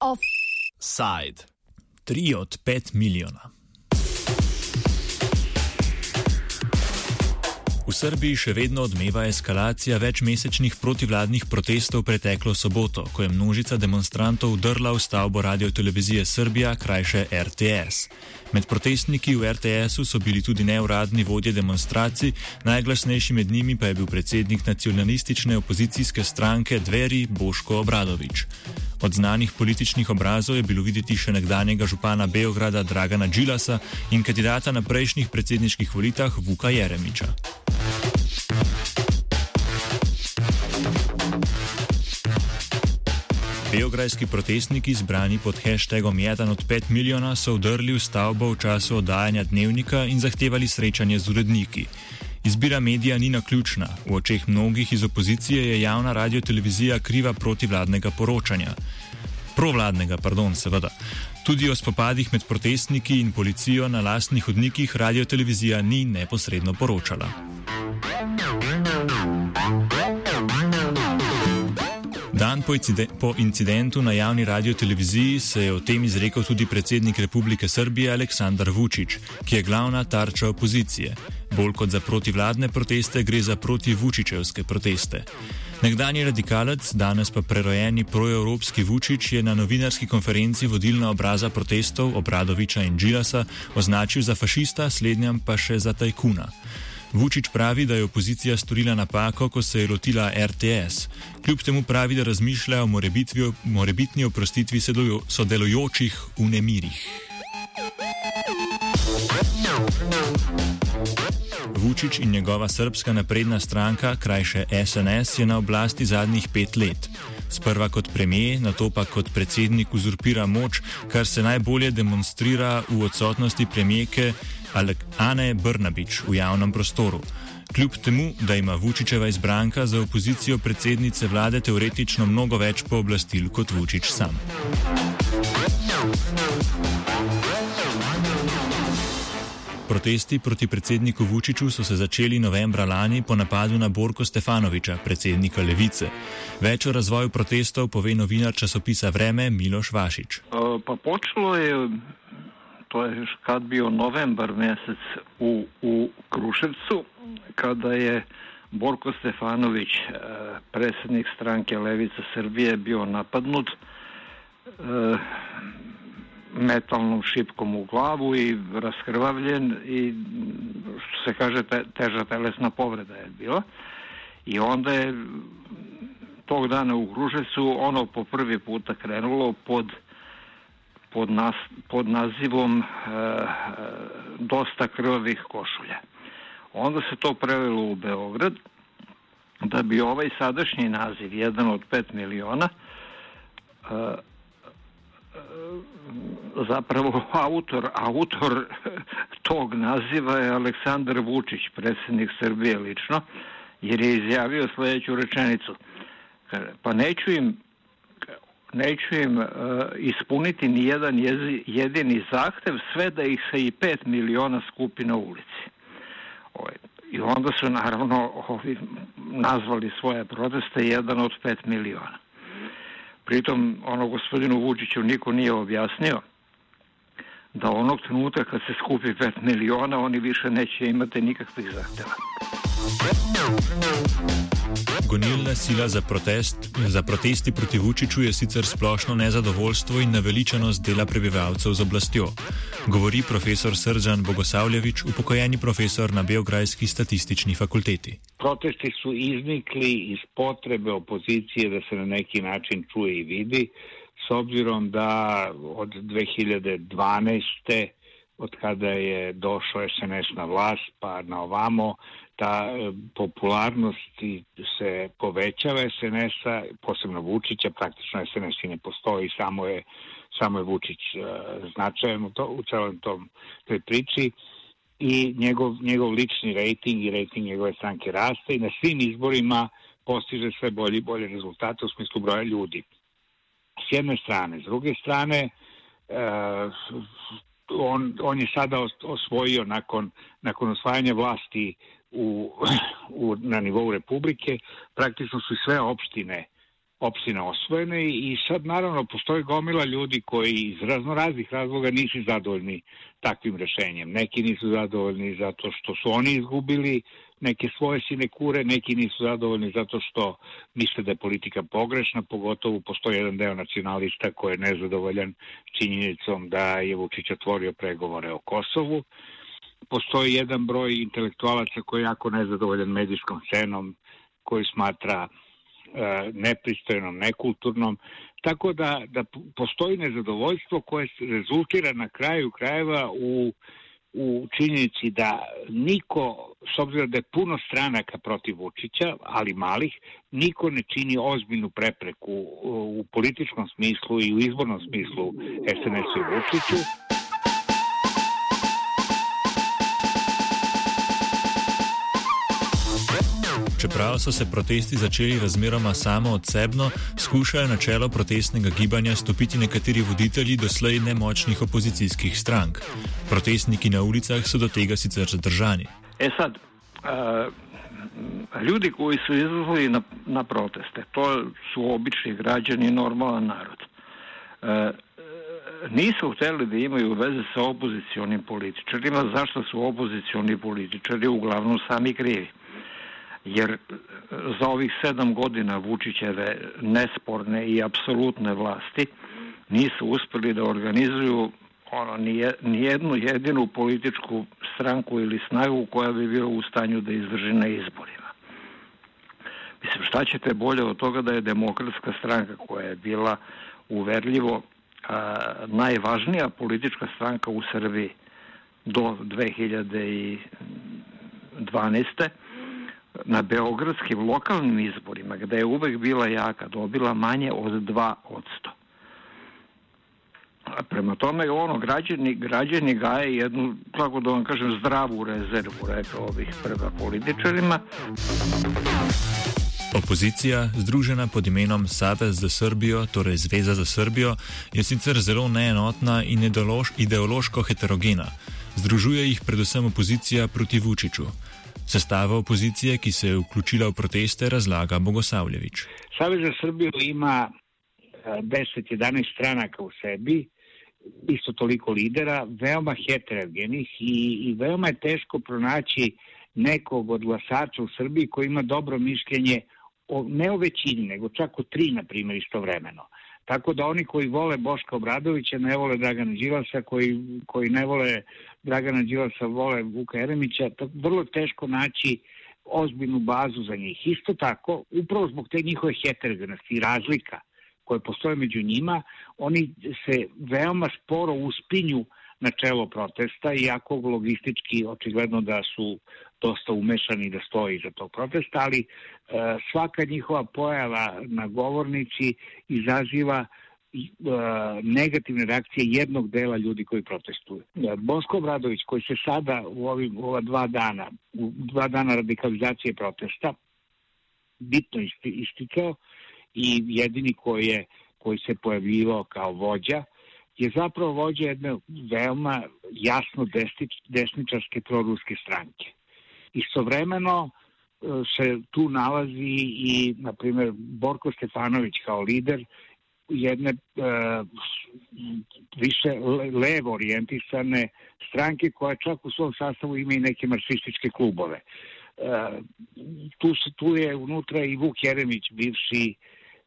Offside. 3 od 5 milijona. V Srbiji še vedno odmeva eskalacija večmesečnih protivladnih protestov preteklo soboto, ko je množica demonstrantov udrla v stavbo radiotelevizije Srbija, krajše RTS. Med protestniki v RTS-u so bili tudi neuradni vodje demonstracij, najglasnejši med njimi pa je bil predsednik nacionalistične opozicijske stranke Dveri Boško Obradovič. Od znanih političnih obrazov je bilo videti še nekdanjega župana Beograda Dragana Džilasa in kandidata na prejšnjih predsedniških volitvah Vuka Jeremiča. Beograjski protestniki, zbrani pod hashtagom 1 od 5 milijona, so vdrli v stavbo v času oddajanja dnevnika in zahtevali srečanje z uredniki. Izbira medija ni naključna. V očeh mnogih iz opozicije je javna radiotelevizija kriva protivladnega poročanja. Provladnega, pardon, seveda. Tudi o spopadih med protestniki in policijo na lastnih hodnikih radiotelevizija ni neposredno poročala. Dan po, incide po incidentu na javni radioteleviziji se je o tem izrekel tudi predsednik Republike Srbije Aleksandar Vučić, ki je glavna tarča opozicije. Bolj kot za protivladne proteste, gre za protivučičevske proteste. Nekdanji radikalec, danes pa prerojeni proevropski Vučić, je na novinarski konferenci vodilna obraza protestov Obradoviča in Džilasa označil za fašista, slednjam pa še za tajkuna. Vučić pravi, da je opozicija storila napako, ko se je lotila RTS. Kljub temu pravi, da razmišlja o morebitni oprostitvi sodelujočih v nemirih. Vučić in njegova srpska napredna stranka, krajše SNS, je na oblasti zadnjih pet let. Sprva kot premijer, nato pa kot predsednik uzurpira moč, kar se najbolje demonstrira v odsotnosti premijeke Ane Brnabič v javnem prostoru. Kljub temu, da ima Vučičeva izbranka za opozicijo predsednice vlade teoretično mnogo več pooblastil kot Vučić sam. Protesti proti predsedniku Vučiću so se začeli novembra lani po napadu na Borko Stefanoviča, predsednika Levice. Več o razvoju protestov pove novinar časopisa Vreme Miloš Vašič. Pa počelo je, to je kad bio novembar mesec u, u Kruševcu, kada je Borko Stefanović, uh, predsjednik stranke Levica Srbije, bio napadnut. Uh, metalnom šipkom u glavu i raskrvavljen i što se kaže te, teža telesna povreda je bila i onda je tog dana u Kruševcu ono po prvi puta krenulo pod pod, nas, pod nazivom e, dosta krvavih košulja. Onda se to prevelo u Beograd da bi ovaj sadašnji naziv, jedan od 5 miliona, e, zapravo autor, autor tog naziva je Aleksandar Vučić, predsjednik Srbije lično, jer je izjavio sledeću rečenicu. Pa neću im neću im uh, ispuniti ni jedan jezi, jedini zahtev, sve da ih se i pet miliona skupi na ulici. Ovaj, I onda su naravno ovi nazvali svoje proteste jedan od pet miliona. Pritom, ono gospodinu Vučiću niko nije objasnio da onog trenutka kad se skupi 5 miliona, oni više neće imati nikakvih zahteva. Gonilna sila za, protest, za protesti proti Vučiću je sicer splošno nezadovoljstvo in naveličanost dela prebivalcev z oblastjo, govori profesor Srdžan Bogosavljevič, upokojeni profesor na Beograjski statistični fakulteti. Protesti su iznikli iz potrebe opozicije da se na neki način čuje i vidi, s obzirom da od 2012. od kada je došao SNS na vlast pa na ovamo, ta e, popularnost se povećava SNS-a, posebno Vučića, praktično SNS i ne postoji, samo je, samo je Vučić e, značajan u, to, u celom tom toj priči i njegov, njegov lični rejting i rejting njegove stranke raste i na svim izborima postiže sve bolje i bolje rezultate u smislu broja ljudi. S jedne strane. S druge strane, e, on, on je sada osvojio nakon, nakon osvajanja vlasti u, u, na nivou Republike, praktično su sve opštine opštine osvojene i sad naravno postoji gomila ljudi koji iz razno raznih razloga nisu zadovoljni takvim rešenjem. Neki nisu zadovoljni zato što su oni izgubili neke svoje sinekure, neki nisu zadovoljni zato što misle da je politika pogrešna, pogotovo postoji jedan deo nacionalista koji je nezadovoljan činjenicom da je Vučić otvorio pregovore o Kosovu. Postoji jedan broj intelektualaca koji je jako nezadovoljan medijskom scenom, koji smatra nepristojnom, nekulturnom, tako da, da postoji nezadovoljstvo koje rezultira na kraju krajeva u u činjenici da niko, s obzirom da je puno stranaka protiv Vučića, ali malih, niko ne čini ozbiljnu prepreku u političkom smislu i u izbornom smislu SNS-u i Vučiću. Čeprav so se protesti začeli razmeroma samo odsebno, skušajo na čelo protestnega gibanja stopiti nekateri voditelji doslej nemočnih opozicijskih strank. Protestniki na ulicah so do tega sicer zadržani. E sad, uh, ljudi koji su izlazili na, na proteste, to su obični građani, normalan narod. Uh, nisu hteli da imaju veze sa opozicionim političarima. Zašto su opozicioni političari uglavnom sami krivi? Jer e, za ovih sedam godina Vučićeve nesporne i apsolutne vlasti nisu uspeli da organizuju ono, nijednu jedinu političku stranku ili snagu koja bi bila u stanju da izdrži na izborima. Mislim, šta ćete bolje od toga da je demokratska stranka koja je bila uverljivo a, najvažnija politička stranka u Srbiji do 2012 na beogradskim lokalnim izborima, gde je uvek bila jaka, dobila manje od 2%. A prema tome, ono, građani, građani gaje jednu, kako da vam kažem, zdravu rezervu, rekao ovih prva političarima. Opozicija, združena pod imenom Savez za Srbijo, torej Zveza za Srbijo, je sicer zelo neenotna in ideološko heterogena. Združuje jih predvsem opozicija proti Vučiću. Sestava opozicije, ki se je vključila v proteste, razlaga Bogosavljevič. Savez za Srbijo ima 10-11 eh, stranaka u sebi, isto toliko lidera, veoma heterogenih i, i veoma je teško pronaći nekog od glasača u Srbiji koji ima dobro mišljenje o, ne o većini, nego čak o tri, na primjer, istovremeno. Tako da oni koji vole Boška Obradovića ne vole Dragana Đilasa, koji, koji ne vole Dragana Đilasa vole Vuka Jeremića, to vrlo teško naći ozbiljnu bazu za njih. Isto tako, upravo zbog te njihove heterogenosti i razlika koje postoje među njima, oni se veoma sporo uspinju na čelo protesta, iako logistički očigledno da su dosta umešani da stoji za tog protesta, ali e, svaka njihova pojava na govornici izaziva e, negativne reakcije jednog dela ljudi koji protestuju. E, Bosko Obradović koji se sada u ovim ova dva dana, u dva dana radikalizacije protesta bitno isticao i jedini koji je koji se pojavljivao kao vođa je zapravo vođa jedne veoma jasno desničarske proruske stranke. Istovremeno e, se tu nalazi i, na primjer, Borko Stefanović kao lider jedne e, više levo orijentisane stranke koja čak u svom sastavu ima i neke marksističke klubove. E, tu, se, tu je unutra i Vuk Jeremić, bivši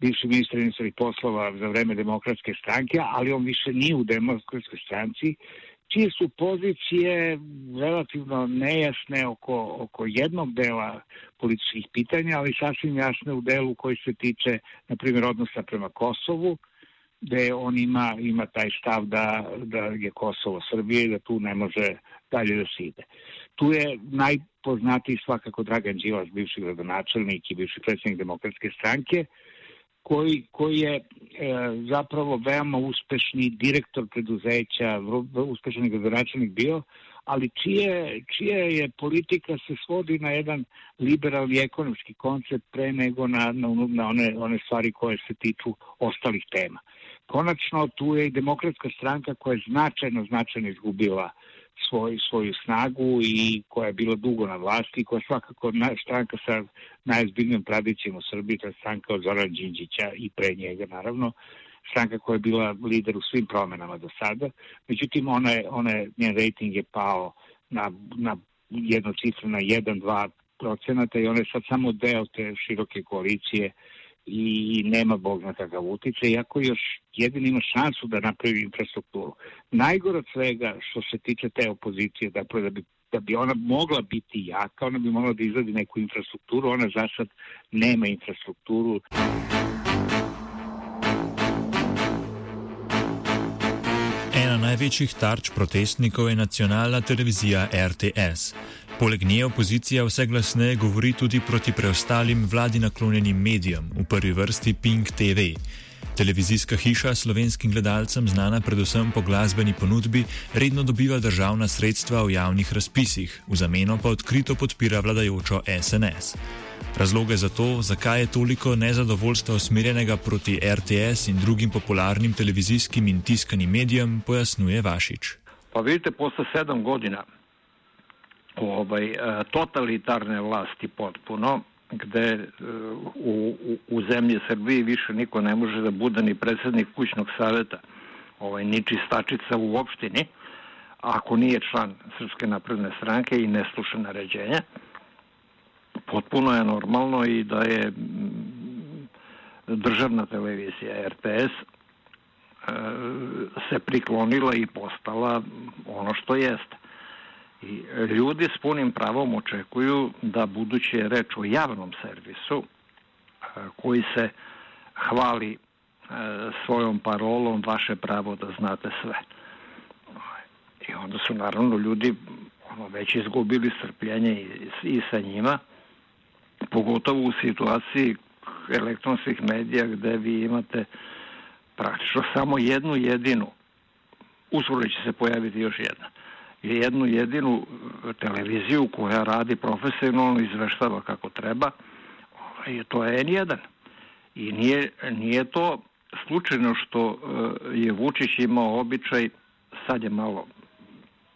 bivši ministar inostranih poslova za vreme demokratske stranke, ali on više nije u demokratskoj stranci, čije su pozicije relativno nejasne oko, oko jednog dela političkih pitanja, ali sasvim jasne u delu koji se tiče, na primjer, odnosa prema Kosovu, gde on ima, ima taj stav da, da je Kosovo Srbije i da tu ne može dalje da se ide. Tu je najpoznatiji svakako Dragan Đilas, bivši gradonačelnik i bivši predsjednik demokratske stranke, koji, koji je e, zapravo veoma uspešni direktor preduzeća, uspešan gradonačelnik bio, ali čije, čije je politika se svodi na jedan liberalni ekonomski koncept pre nego na, na, na one, one stvari koje se tiču ostalih tema. konačno tu je i demokratska stranka koja je značajno, značajno izgubila svoj, svoju snagu i koja je bila dugo na vlasti, koja je svakako stranka sa najozbiljnijom tradicijom u Srbiji, to je stranka od Zoran Đinđića i pre njega naravno, stranka koja je bila lider u svim promenama do sada. Međutim, ona je, ona je, njen rating je pao na, na jednu cifru na 1-2 procenata i ona je sad samo deo te široke koalicije i nema Bog na takav utice, iako još jedin ima šansu da napravi infrastrukturu. Najgore od svega što se tiče te opozicije, dakle da bi da bi ona mogla biti jaka, ona bi mogla da izradi neku infrastrukturu, ona za sad nema infrastrukturu. Ena največjih tarč protestnikov je nacionalna televizija RTS. Poleg nje opozicija vse glasneje govori tudi proti preostalim vladi naklonjenim medijem, v prvi vrsti Pink TV. Televizijska hiša slovenskim gledalcem, znana predvsem po glasbeni ponudbi, redno dobiva državna sredstva v javnih razpisih, v zameno pa odkrito podpira vladajočo SNS. Razloge za to, zakaj je toliko nezadovoljstva usmerjenega proti RTS in drugim popularnim televizijskim in tiskanim medijem, pojasnjuje Vašič. Pa vidite, posle sedem godina ovaj, e, totalitarne vlasti potpuno, gde e, u, u, u zemlji Srbiji više niko ne može da bude ni predsednik kućnog saveta, ovaj, ni čistačica u opštini, ako nije član Srpske napredne stranke i ne sluša naređenja, potpuno je normalno i da je državna televizija RTS e, se priklonila i postala ono što jeste. I ljudi s punim pravom očekuju da budući je reč o javnom servisu e, koji se hvali e, svojom parolom vaše pravo da znate sve. I onda su naravno ljudi ono, već izgubili strpljenje i, i sa njima, pogotovo u situaciji elektronskih medija gde vi imate praktično samo jednu jedinu, uskoro će se pojaviti još jedna jednu jedinu televiziju koja radi profesionalno, izveštava kako treba, i to je N1. I nije, nije to slučajno što e, je Vučić imao običaj, sad je malo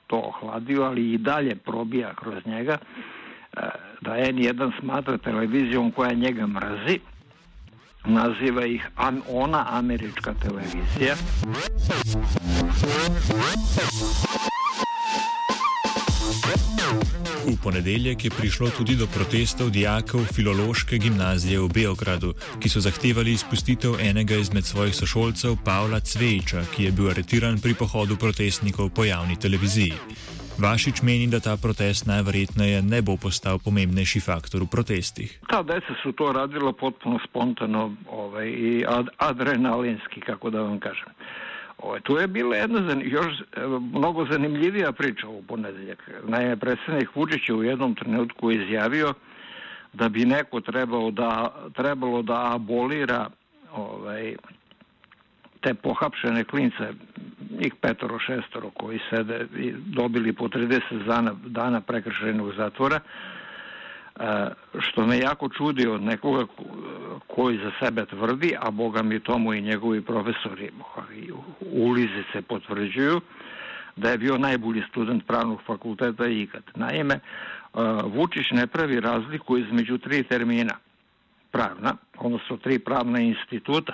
to ohladio, ali i dalje probija kroz njega, da N1 smatra televizijom koja njega mrazi, naziva ih ona američka televizija. V ponedeljek je prišlo tudi do protestov dijakov filološke gimnazije v Beogradu, ki so zahtevali izpustitev enega izmed svojih sošolcev, Pavla Cvejča, ki je bil aretiran pri pohodu protestnikov po javni televiziji. Vašič meni, da ta protest najverjetneje ne bo postal pomembnejši faktor v protestih. Ta deca so to radila potpuno spontano ovaj, i ad adrenalinski, kako da vam kažem. Ovo, tu je bila jedna zan, još mnogo zanimljivija priča u ponedeljak. Naime, predsednik Vučić je u jednom trenutku izjavio da bi neko trebalo da, trebalo da abolira ovaj, te pohapšene klince, njih petoro, šestoro koji sede i dobili po 30 dana, dana prekršajnog zatvora, E, što me jako čudi od nekoga koji za sebe tvrdi, a boga mi tomu i njegovi profesori ulizice potvrđuju, da je bio najbolji student pravnog fakulteta ikad. Naime, e, Vučić ne pravi razliku između tri termina pravna, odnosno tri pravna instituta.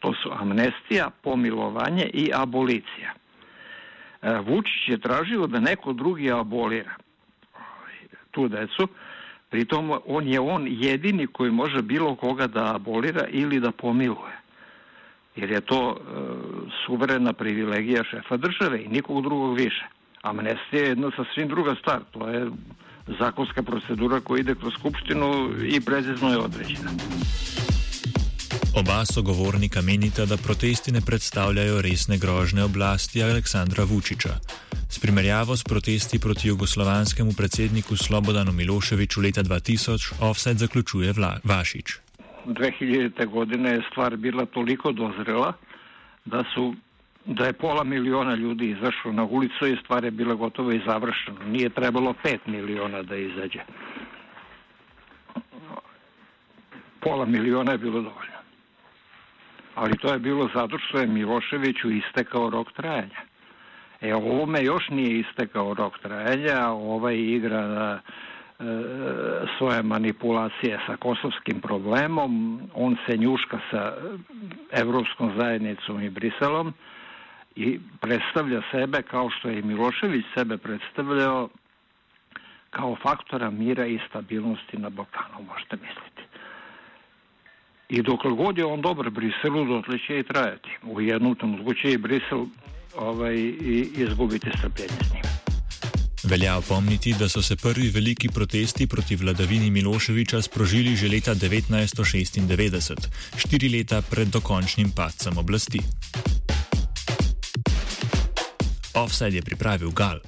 To su amnestija, pomilovanje i abolicija. E, Vučić je tražio da neko drugi abolira tu decu, pritom on je on jedini koji može bilo koga da abolira ili da pomiluje. Jer je to e, suverena privilegija šefa države i nikog drugog više. Amnestija je jedna sasvim druga stvar. To je zakonska procedura koja ide kroz skupštinu i precizno je određena. Oba sogovornika menita, da protesti ne predstavljajo resne grožne oblasti Aleksandra Vučiča. S primerjavo s protesti proti jugoslovanskemu predsedniku Slobodanu Miloševiču leta 2000, offset zaključuje Vla Vašič. 2000. godine je stvar bila toliko dozrela, da, su, da je pola miliona ljudi izašlo na ulicu i stvar je bila gotovo i završena. Nije trebalo pet miliona da izađe. Pola miliona je bilo dovoljno. Ali to je bilo zato što je Miloševiću istekao rok trajanja. E, ovome još nije istekao rok trajanja, ovaj igra e, svoje manipulacije sa kosovskim problemom, on se njuška sa Evropskom zajednicom i Briselom i predstavlja sebe kao što je i Milošević sebe predstavljao kao faktora mira i stabilnosti na Balkanu, možete misliti. I dok god je on dobar Briselu, dotle će i trajati. U jednom trenutku će i Brisel ovaj, i izgubiti strpljenje s njim. Velja opomniti, da so se prvi veliki protesti proti vladavini Miloševiča sprožili že leta 1996, štiri leta pred dokončnim padcem oblasti. Offside je pripravil Gal.